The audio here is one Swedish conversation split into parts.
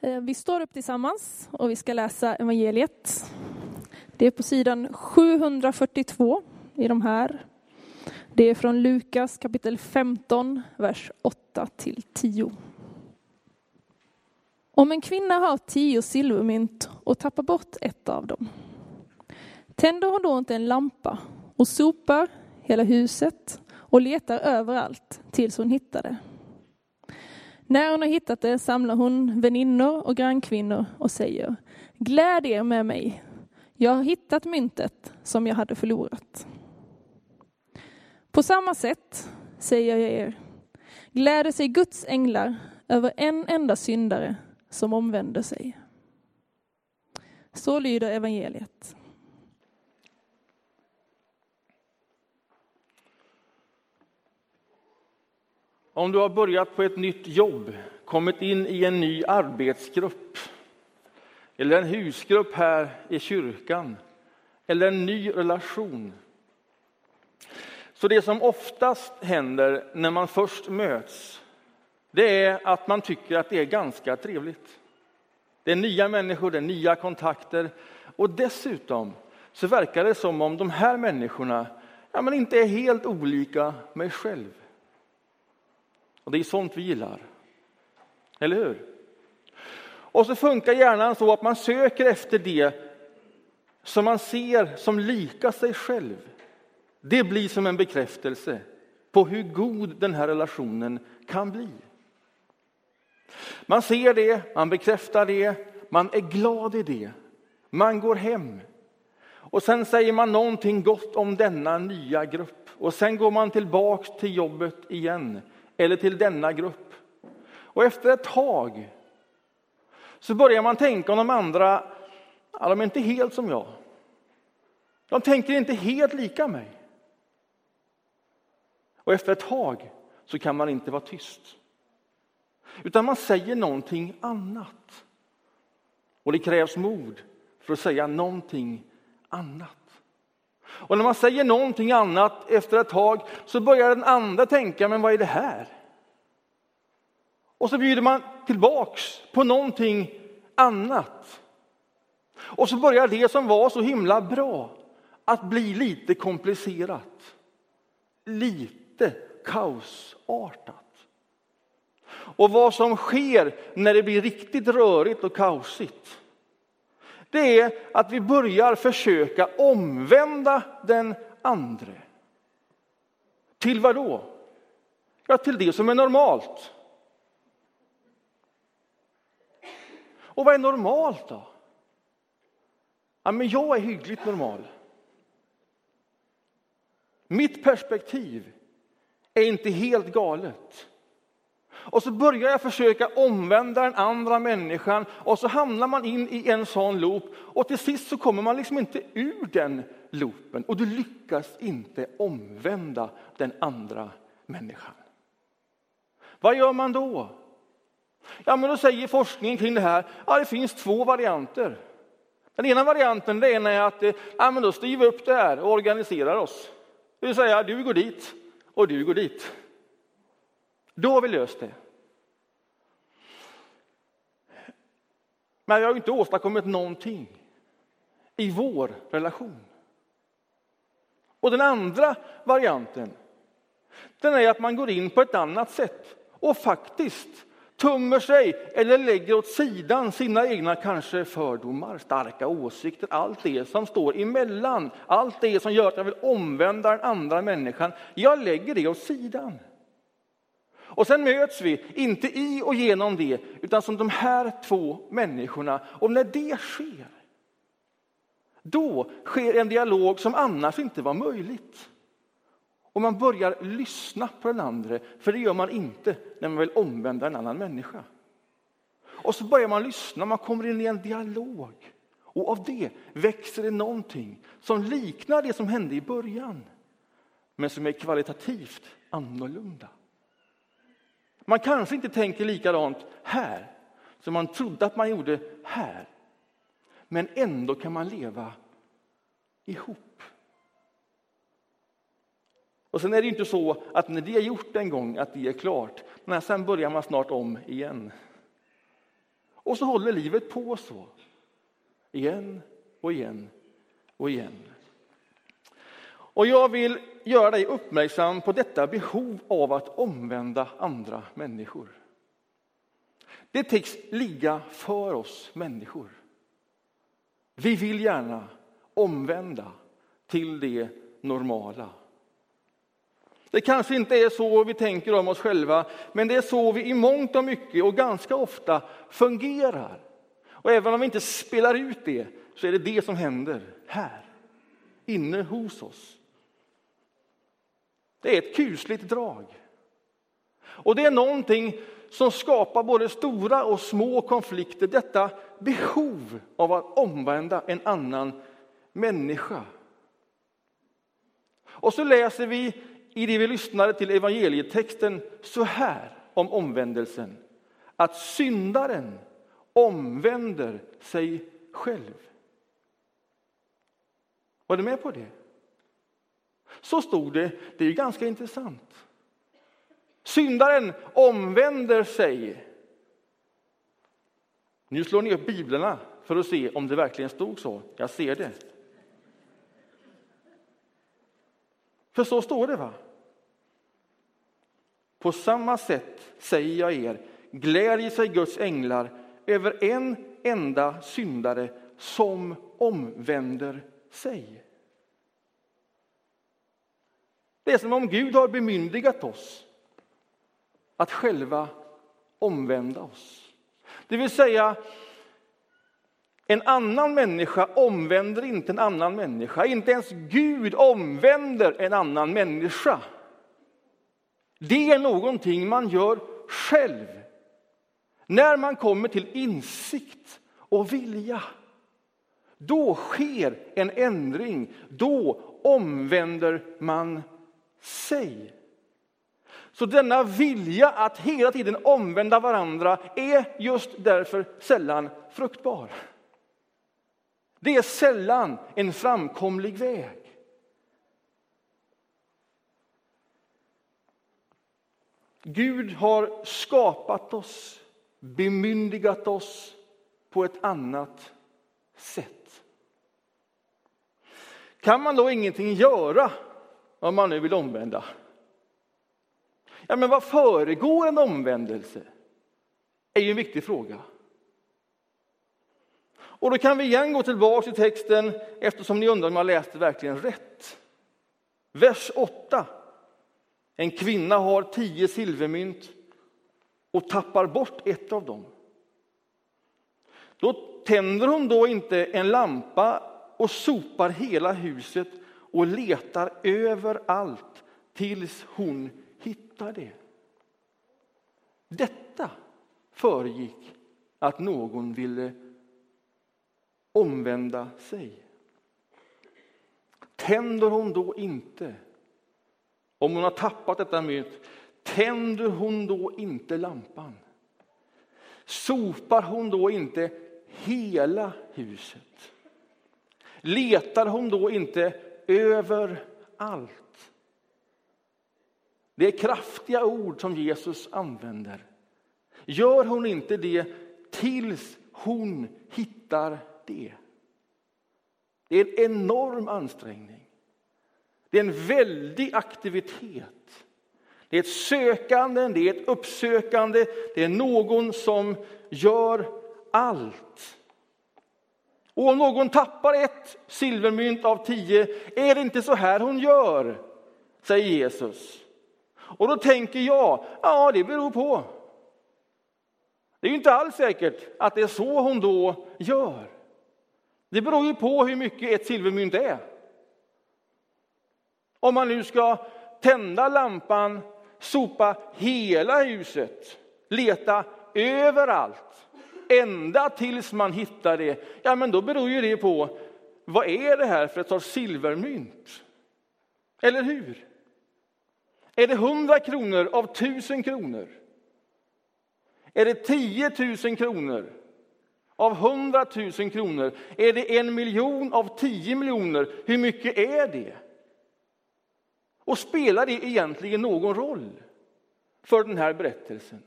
Eh, vi står upp tillsammans och vi ska läsa evangeliet. Det är på sidan 742 i de här. Det är från Lukas kapitel 15, vers 8 till 10. Om en kvinna har tio silvermynt och tappar bort ett av dem, tänder hon då inte en lampa och sopar hela huset och letar överallt tills hon hittar det? När hon har hittat det samlar hon väninnor och grannkvinnor och säger Gläd er med mig, jag har hittat myntet som jag hade förlorat. På samma sätt säger jag er, gläder sig Guds änglar över en enda syndare som omvänder sig. Så lyder evangeliet. Om du har börjat på ett nytt jobb, kommit in i en ny arbetsgrupp eller en husgrupp här i kyrkan eller en ny relation. Så det som oftast händer när man först möts, det är att man tycker att det är ganska trevligt. Det är nya människor, det är nya kontakter och dessutom så verkar det som om de här människorna ja, men inte är helt olika mig själv. Och det är sånt vi gillar. Eller hur? Och så funkar hjärnan så att man söker efter det som man ser som lika sig själv. Det blir som en bekräftelse på hur god den här relationen kan bli. Man ser det, man bekräftar det, man är glad i det. Man går hem. Och sen säger man någonting gott om denna nya grupp. Och sen går man tillbaks till jobbet igen eller till denna grupp. Och efter ett tag så börjar man tänka om de andra, ja, de är inte helt som jag. De tänker inte helt lika mig. Och efter ett tag så kan man inte vara tyst. Utan man säger någonting annat. Och det krävs mod för att säga någonting annat. Och när man säger någonting annat efter ett tag så börjar den andra tänka, men vad är det här? Och så bjuder man tillbaks på någonting annat. Och så börjar det som var så himla bra att bli lite komplicerat. Lite kaosartat. Och vad som sker när det blir riktigt rörigt och kaosigt det är att vi börjar försöka omvända den andre. Till vad då? Ja, till det som är normalt. Och vad är normalt då? Ja, men jag är hyggligt normal. Mitt perspektiv är inte helt galet. Och så börjar jag försöka omvända den andra människan och så hamnar man in i en sån loop och till sist så kommer man liksom inte ur den loopen och du lyckas inte omvända den andra människan. Vad gör man då? Ja, men då säger forskningen kring det här ja, det finns två varianter. Den ena varianten det är att eh, ja, men då styr vi upp det här och organiserar oss. Det vill säga, du går dit och du går dit. Då har vi löst det. Men vi har inte åstadkommit någonting i vår relation. Och den andra varianten, den är att man går in på ett annat sätt och faktiskt tummer sig eller lägger åt sidan sina egna kanske fördomar, starka åsikter, allt det som står emellan, allt det som gör att jag vill omvända den andra människan. Jag lägger det åt sidan. Och sen möts vi, inte i och genom det, utan som de här två människorna. Och när det sker, då sker en dialog som annars inte var möjligt. Och man börjar lyssna på den andra, för det gör man inte när man vill omvända en annan människa. Och så börjar man lyssna, man kommer in i en dialog. Och av det växer det någonting som liknar det som hände i början, men som är kvalitativt annorlunda. Man kanske inte tänker likadant här som man trodde att man gjorde här. Men ändå kan man leva ihop. Och sen är det inte så att när det är gjort en gång att det är klart, men sen börjar man snart om igen. Och så håller livet på så. Igen och igen och igen. Och jag vill göra dig uppmärksam på detta behov av att omvända andra människor. Det tycks ligga för oss människor. Vi vill gärna omvända till det normala. Det kanske inte är så vi tänker om oss själva, men det är så vi i mångt och mycket och ganska ofta fungerar. Och även om vi inte spelar ut det, så är det det som händer här, inne hos oss. Det är ett kusligt drag. Och det är någonting som skapar både stora och små konflikter, detta behov av att omvända en annan människa. Och så läser vi i det vi lyssnade till evangelietexten så här om omvändelsen. Att syndaren omvänder sig själv. Var du med på det? Så stod det. Det är ju ganska intressant. Syndaren omvänder sig. Nu slår ni upp biblarna för att se om det verkligen stod så. Jag ser det. För så står det. va? På samma sätt säger jag er, glädjer sig Guds änglar över en enda syndare som omvänder sig. Det är som om Gud har bemyndigat oss att själva omvända oss. Det vill säga, en annan människa omvänder inte en annan människa. Inte ens Gud omvänder en annan människa. Det är någonting man gör själv. När man kommer till insikt och vilja, då sker en ändring. Då omvänder man sig. Så denna vilja att hela tiden omvända varandra är just därför sällan fruktbar. Det är sällan en framkomlig väg. Gud har skapat oss, bemyndigat oss på ett annat sätt. Kan man då ingenting göra om man nu vill omvända? Ja, men vad föregår en omvändelse? är ju en viktig fråga. Och då kan vi igen gå tillbaka till texten eftersom ni undrar om jag läste verkligen rätt. Vers 8. En kvinna har tio silvermynt och tappar bort ett av dem. Då tänder hon då inte en lampa och sopar hela huset och letar överallt tills hon hittar det. Detta föregick att någon ville omvända sig. Tänder hon då inte, om hon har tappat detta mynt, tänder hon då inte lampan? Sopar hon då inte hela huset? Letar hon då inte överallt? Det är kraftiga ord som Jesus använder. Gör hon inte det tills hon hittar det. Det är en enorm ansträngning. Det är en väldig aktivitet. Det är ett sökande, det är ett uppsökande, det är någon som gör allt. Och om någon tappar ett silvermynt av tio, är det inte så här hon gör? Säger Jesus. Och då tänker jag, ja det beror på. Det är ju inte alls säkert att det är så hon då gör. Det beror ju på hur mycket ett silvermynt är. Om man nu ska tända lampan, sopa hela huset, leta överallt, ända tills man hittar det, ja men då beror ju det på vad är det här för ett sorts silvermynt? Eller hur? Är det 100 kronor av 1000 kronor? Är det 10 000 kronor? av 100 000 kronor? Är det en miljon av 10 miljoner? Hur mycket är det? Och spelar det egentligen någon roll för den här berättelsen?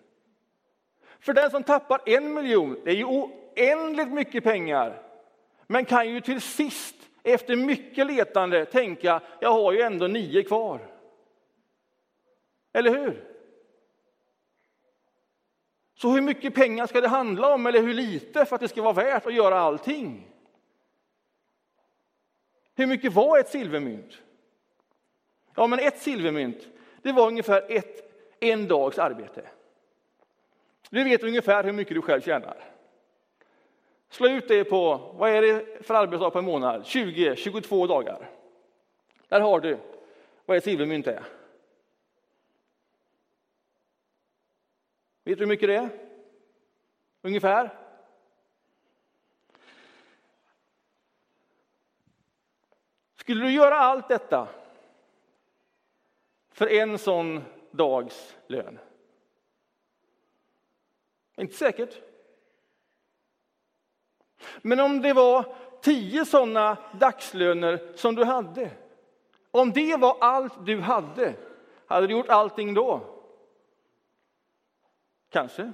För den som tappar en miljon, det är ju oändligt mycket pengar, men kan ju till sist efter mycket letande tänka, jag har ju ändå nio kvar. Eller hur? Så hur mycket pengar ska det handla om, eller hur lite, för att det ska vara värt att göra allting? Hur mycket var ett silvermynt? Ja, men ett silvermynt, det var ungefär ett, en dags arbete. Du vet ungefär hur mycket du själv tjänar. Slå ut det på, vad är det för arbetsdag på en månad? 20, 22 dagar. Där har du vad ett silvermynt är. Vet du hur mycket det är? Ungefär? Skulle du göra allt detta för en sån dags lön? Inte säkert. Men om det var tio sådana dagslöner som du hade, om det var allt du hade, hade du gjort allting då? Kanske.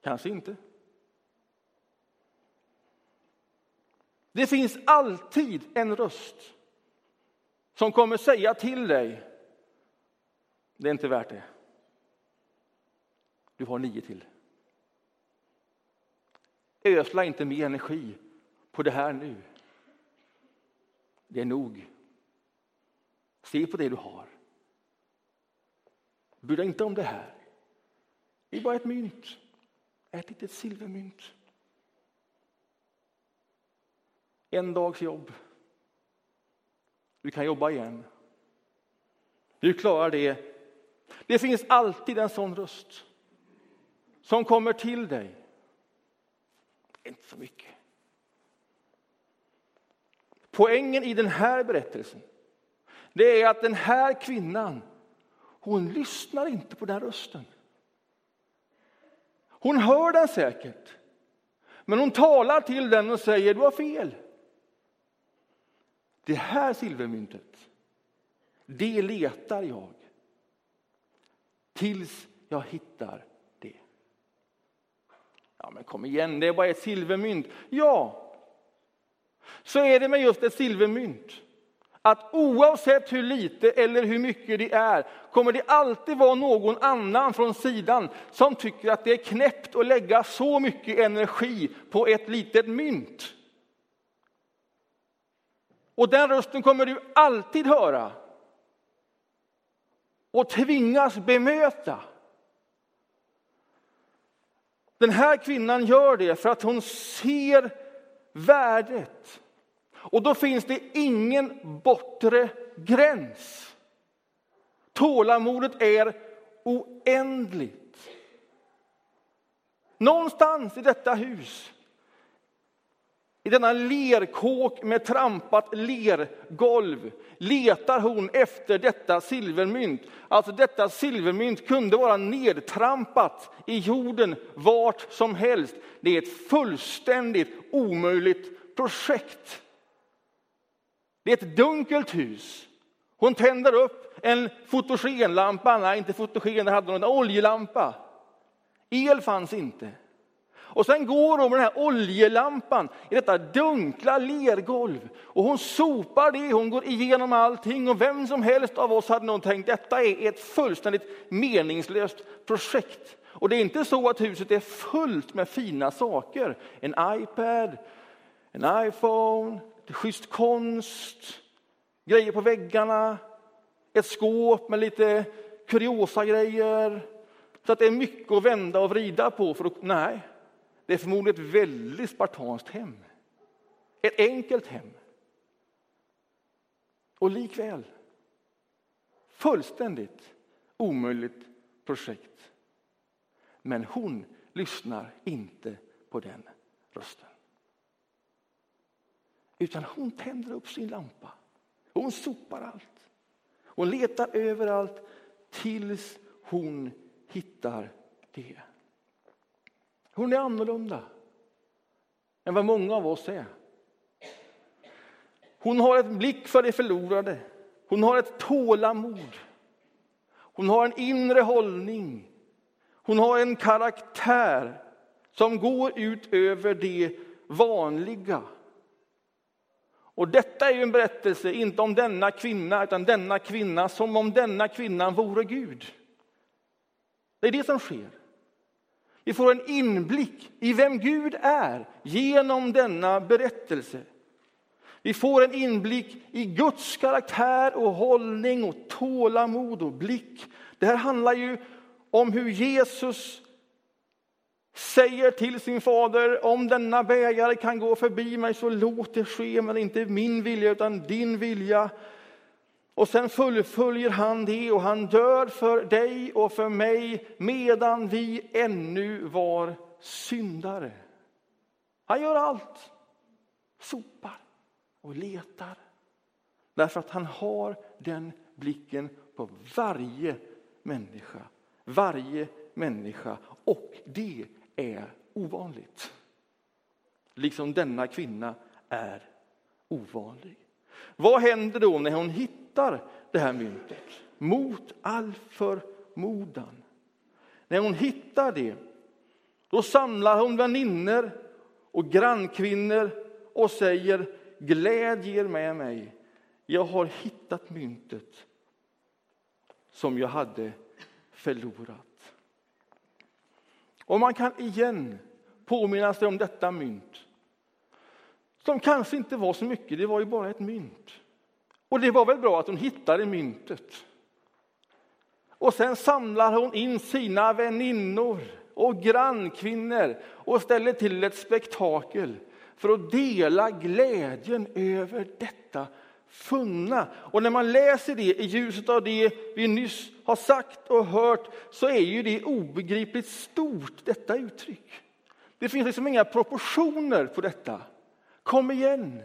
Kanske inte. Det finns alltid en röst som kommer säga till dig, det är inte värt det. Du har nio till. Ösla inte mer energi på det här nu. Det är nog. Se på det du har. Bry dig inte om det här. Det är bara ett mynt. Ett litet silvermynt. En dags jobb. Du kan jobba igen. Du klarar det. Det finns alltid en sån röst som kommer till dig. Inte så mycket. Poängen i den här berättelsen det är att den här kvinnan, hon lyssnar inte på den rösten. Hon hör den säkert, men hon talar till den och säger du har fel. Det här silvermyntet, det letar jag tills jag hittar. Ja, men kom igen, det är bara ett silvermynt. Ja, så är det med just ett silvermynt. Att oavsett hur lite eller hur mycket det är kommer det alltid vara någon annan från sidan som tycker att det är knäppt att lägga så mycket energi på ett litet mynt. Och den rösten kommer du alltid höra och tvingas bemöta. Den här kvinnan gör det för att hon ser värdet. Och då finns det ingen bortre gräns. Tålamodet är oändligt. Någonstans i detta hus i denna lerkåk med trampat lergolv letar hon efter detta silvermynt. Alltså detta silvermynt kunde vara nedtrampat i jorden vart som helst. Det är ett fullständigt omöjligt projekt. Det är ett dunkelt hus. Hon tänder upp en fotogenlampa, nej inte fotogen, det hade hon en oljelampa. El fanns inte. Och sen går hon med den här oljelampan i detta dunkla lergolv. Och hon sopar det, hon går igenom allting. Och vem som helst av oss hade nog tänkt detta är ett fullständigt meningslöst projekt. Och det är inte så att huset är fullt med fina saker. En iPad, en iPhone, schysst konst, grejer på väggarna, ett skåp med lite kuriosa grejer. Så att det är mycket att vända och vrida på. För att, nej, det är förmodligen ett väldigt spartanskt hem. Ett enkelt hem. Och likväl fullständigt omöjligt projekt. Men hon lyssnar inte på den rösten. Utan hon tänder upp sin lampa. Hon sopar allt. Hon letar överallt tills hon hittar det. Hon är annorlunda än vad många av oss är. Hon har en blick för det förlorade. Hon har ett tålamod. Hon har en inre hållning. Hon har en karaktär som går ut över det vanliga. Och detta är ju en berättelse, inte om denna kvinna, utan denna kvinna som om denna kvinnan vore Gud. Det är det som sker. Vi får en inblick i vem Gud är genom denna berättelse. Vi får en inblick i Guds karaktär och hållning och tålamod och blick. Det här handlar ju om hur Jesus säger till sin fader om denna bägare kan gå förbi mig så låt det ske, men inte min vilja utan din vilja. Och sen fullföljer han det och han dör för dig och för mig medan vi ännu var syndare. Han gör allt. Sopar och letar. Därför att han har den blicken på varje människa. Varje människa. Och det är ovanligt. Liksom denna kvinna är ovanlig. Vad händer då när hon hittar det här myntet? Mot all förmodan. När hon hittar det, då samlar hon väninnor och grannkvinnor och säger gläd er med mig. Jag har hittat myntet som jag hade förlorat. Och man kan igen påminna sig om detta mynt. Som kanske inte var så mycket, det var ju bara ett mynt. Och det var väl bra att hon hittade myntet. Och sen samlar hon in sina väninnor och grannkvinnor och ställer till ett spektakel för att dela glädjen över detta funna. Och när man läser det i ljuset av det vi nyss har sagt och hört så är ju det obegripligt stort, detta uttryck. Det finns liksom inga proportioner på detta. Kom igen!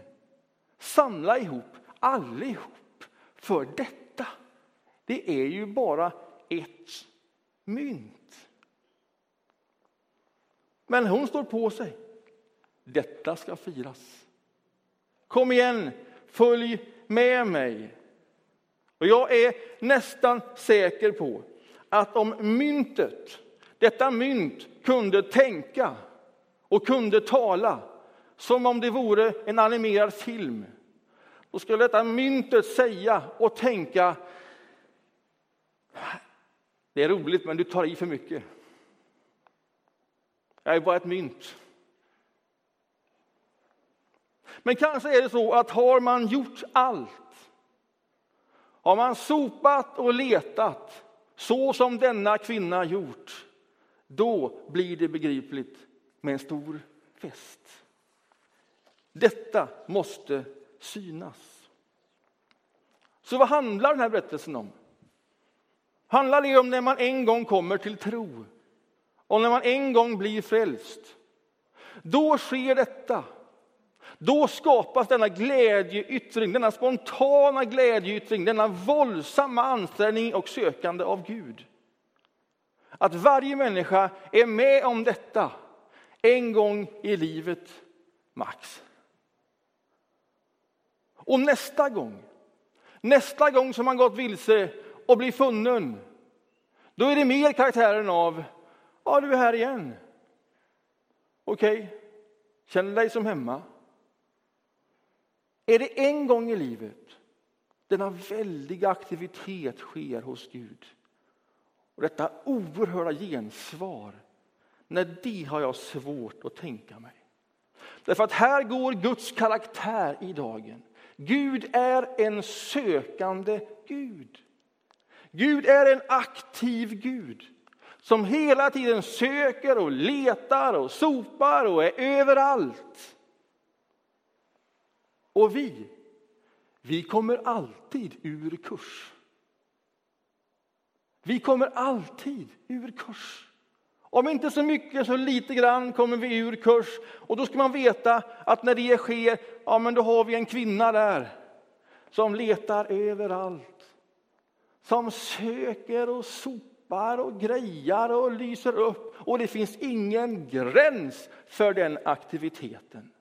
Samla ihop allihop för detta. Det är ju bara ett mynt. Men hon står på sig. Detta ska firas. Kom igen, följ med mig. Och jag är nästan säker på att om myntet, detta mynt kunde tänka och kunde tala som om det vore en animerad film, då skulle detta myntet säga och tänka det är roligt, men du tar i för mycket. Jag är bara ett mynt. Men kanske är det så att har man gjort allt, har man sopat och letat så som denna kvinna gjort, då blir det begripligt med en stor fest. Detta måste synas. Så vad handlar den här berättelsen om? Handlar det om när man en gång kommer till tro och när man en gång blir frälst? Då sker detta då skapas denna glädjeyttring, denna spontana glädjeyttring, denna våldsamma ansträngning och sökande av Gud. Att varje människa är med om detta en gång i livet, max. Och nästa gång, nästa gång som man gått vilse och blir funnen, då är det mer karaktären av, ja du är här igen. Okej, okay. känner dig som hemma. Är det en gång i livet denna väldiga aktivitet sker hos Gud och detta oerhörda gensvar, när det har jag svårt att tänka mig. Därför att här går Guds karaktär i dagen. Gud är en sökande Gud. Gud är en aktiv Gud som hela tiden söker och letar och sopar och är överallt. Och vi, vi kommer alltid ur kurs. Vi kommer alltid ur kurs. Om inte så mycket så lite grann kommer vi ur kurs. Och då ska man veta att när det sker, ja men då har vi en kvinna där som letar överallt. Som söker och sopar och grejar och lyser upp. Och det finns ingen gräns för den aktiviteten.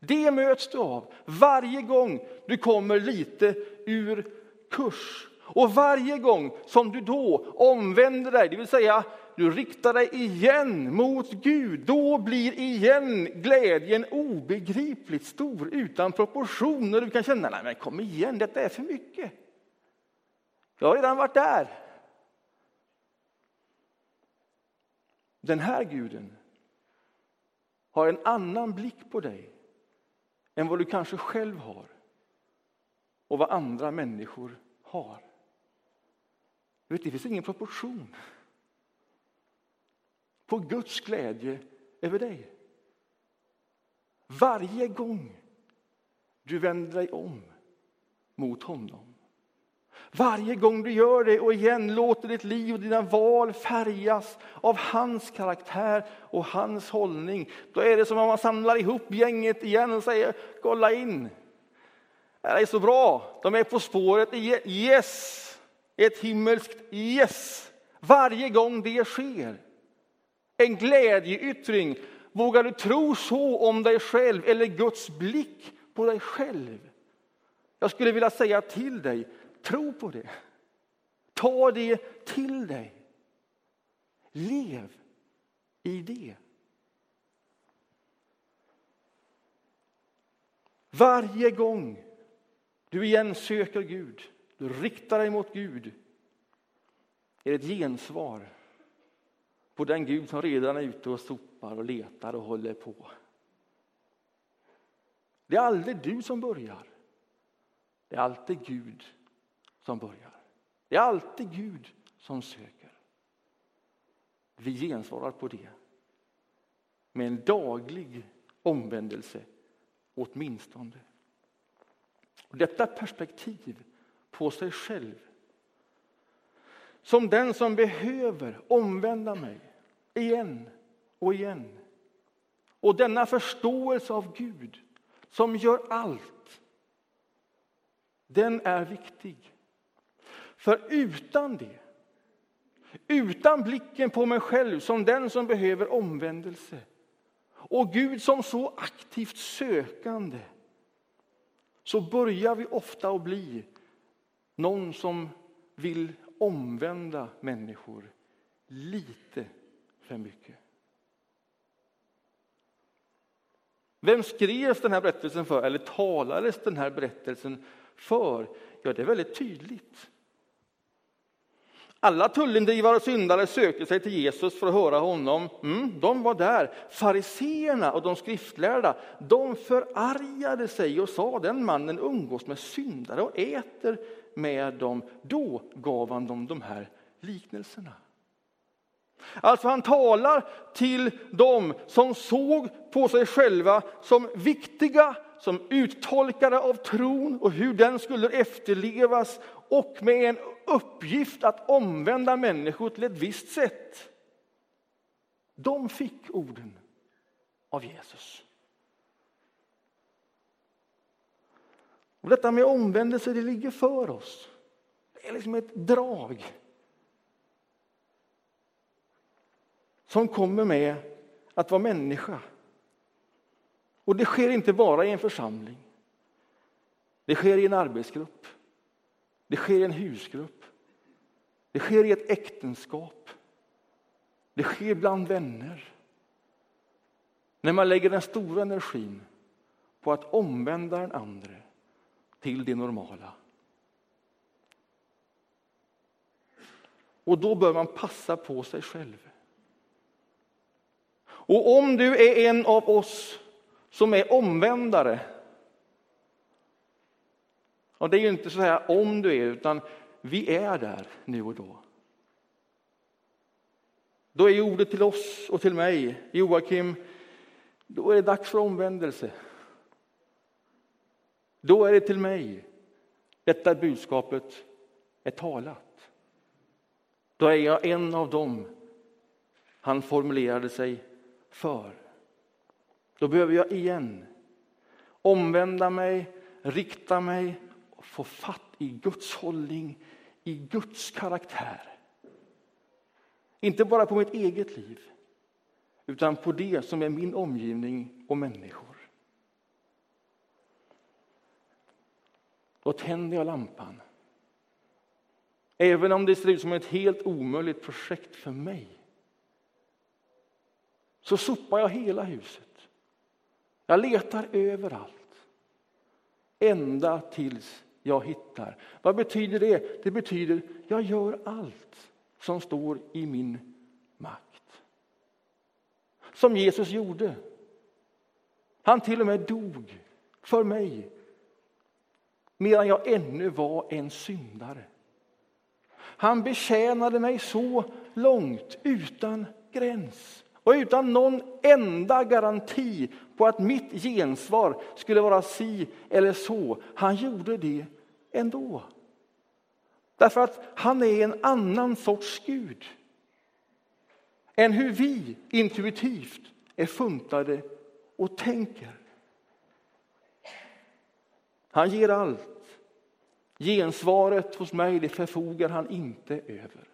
Det möts du av varje gång du kommer lite ur kurs. Och varje gång som du då omvänder dig, det vill säga du riktar dig igen mot Gud, då blir igen glädjen obegripligt stor, utan proportioner. Du kan känna, nej men kom igen, detta är för mycket. Jag har redan varit där. Den här guden har en annan blick på dig än vad du kanske själv har och vad andra människor har. Du vet, det finns ingen proportion på Guds glädje över dig. Varje gång du vänder dig om mot honom. Varje gång du gör det och igen låter ditt liv och dina val färgas av hans karaktär och hans hållning. Då är det som om man samlar ihop gänget igen och säger kolla in. Det är så bra, de är på spåret. Yes! Ett himmelskt yes. Varje gång det sker. En glädjeyttring. Vågar du tro så om dig själv eller Guds blick på dig själv? Jag skulle vilja säga till dig, tro på det. Ta det till dig. Lev i det. Varje gång du igen söker Gud, du riktar dig mot Gud, är det ett gensvar på den Gud som redan är ute och sopar och letar och håller på. Det är aldrig du som börjar. Det är alltid Gud som börjar. Det är alltid Gud som söker. Vi gensvarar på det med en daglig omvändelse åtminstone. Detta perspektiv på sig själv som den som behöver omvända mig igen och igen. Och denna förståelse av Gud som gör allt, den är viktig. För utan det, utan blicken på mig själv som den som behöver omvändelse och Gud som så aktivt sökande så börjar vi ofta att bli någon som vill omvända människor lite för mycket. Vem skrevs den här berättelsen för, eller talades den här berättelsen för? Ja, det är väldigt tydligt. Alla tullindrivare och syndare sökte sig till Jesus för att höra honom. Mm, de var där. Fariseerna och de skriftlärda de förargade sig och sa den mannen umgås med syndare och äter med dem. Då gav han dem de här liknelserna. Alltså han talar till dem som såg på sig själva som viktiga, som uttolkare av tron och hur den skulle efterlevas och med en uppgift att omvända människor till ett visst sätt. De fick orden av Jesus. Och detta med omvändelse, det ligger för oss. Det är liksom ett drag som kommer med att vara människa. Och det sker inte bara i en församling. Det sker i en arbetsgrupp. Det sker i en husgrupp. Det sker i ett äktenskap. Det sker bland vänner. När man lägger den stora energin på att omvända den andra till det normala. Och då bör man passa på sig själv. Och om du är en av oss som är omvändare och det är ju inte så här om du är, utan vi är där nu och då. Då är ordet till oss och till mig, Joakim, då är det dags för omvändelse. Då är det till mig detta budskapet är talat. Då är jag en av dem han formulerade sig för. Då behöver jag igen omvända mig, rikta mig och få fatt i Guds hållning, i Guds karaktär. Inte bara på mitt eget liv, utan på det som är min omgivning och människor. Då tänder jag lampan. Även om det ser ut som ett helt omöjligt projekt för mig så sopar jag hela huset. Jag letar överallt. Ända tills jag hittar. Vad betyder det? Det betyder jag gör allt som står i min makt. Som Jesus gjorde. Han till och med dog för mig medan jag ännu var en syndare. Han betjänade mig så långt utan gräns och utan någon enda garanti på att mitt gensvar skulle vara si eller så. Han gjorde det ändå. Därför att han är en annan sorts Gud än hur vi intuitivt är funtade och tänker. Han ger allt. Gensvaret hos mig det förfogar han inte över.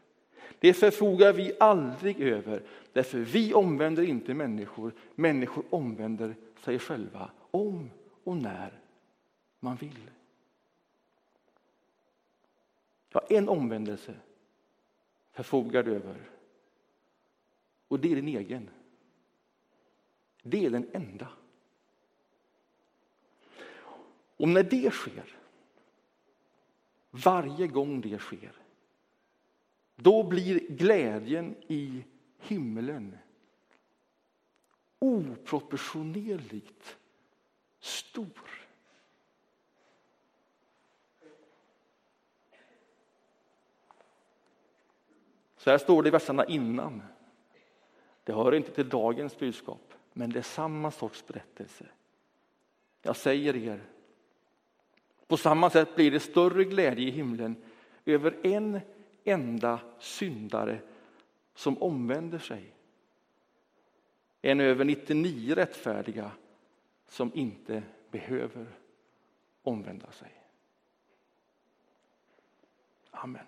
Det förfogar vi aldrig över, därför vi omvänder inte människor. Människor omvänder sig själva om och när man vill. Ja, en omvändelse förfogar du över. Och det är din egen. Det är den enda. Och när det sker, varje gång det sker, då blir glädjen i himlen oproportionerligt stor. Så här står det i verserna innan. Det hör inte till dagens budskap, men det är samma sorts berättelse. Jag säger er, på samma sätt blir det större glädje i himlen över en enda syndare som omvänder sig än över 99 rättfärdiga som inte behöver omvända sig. Amen.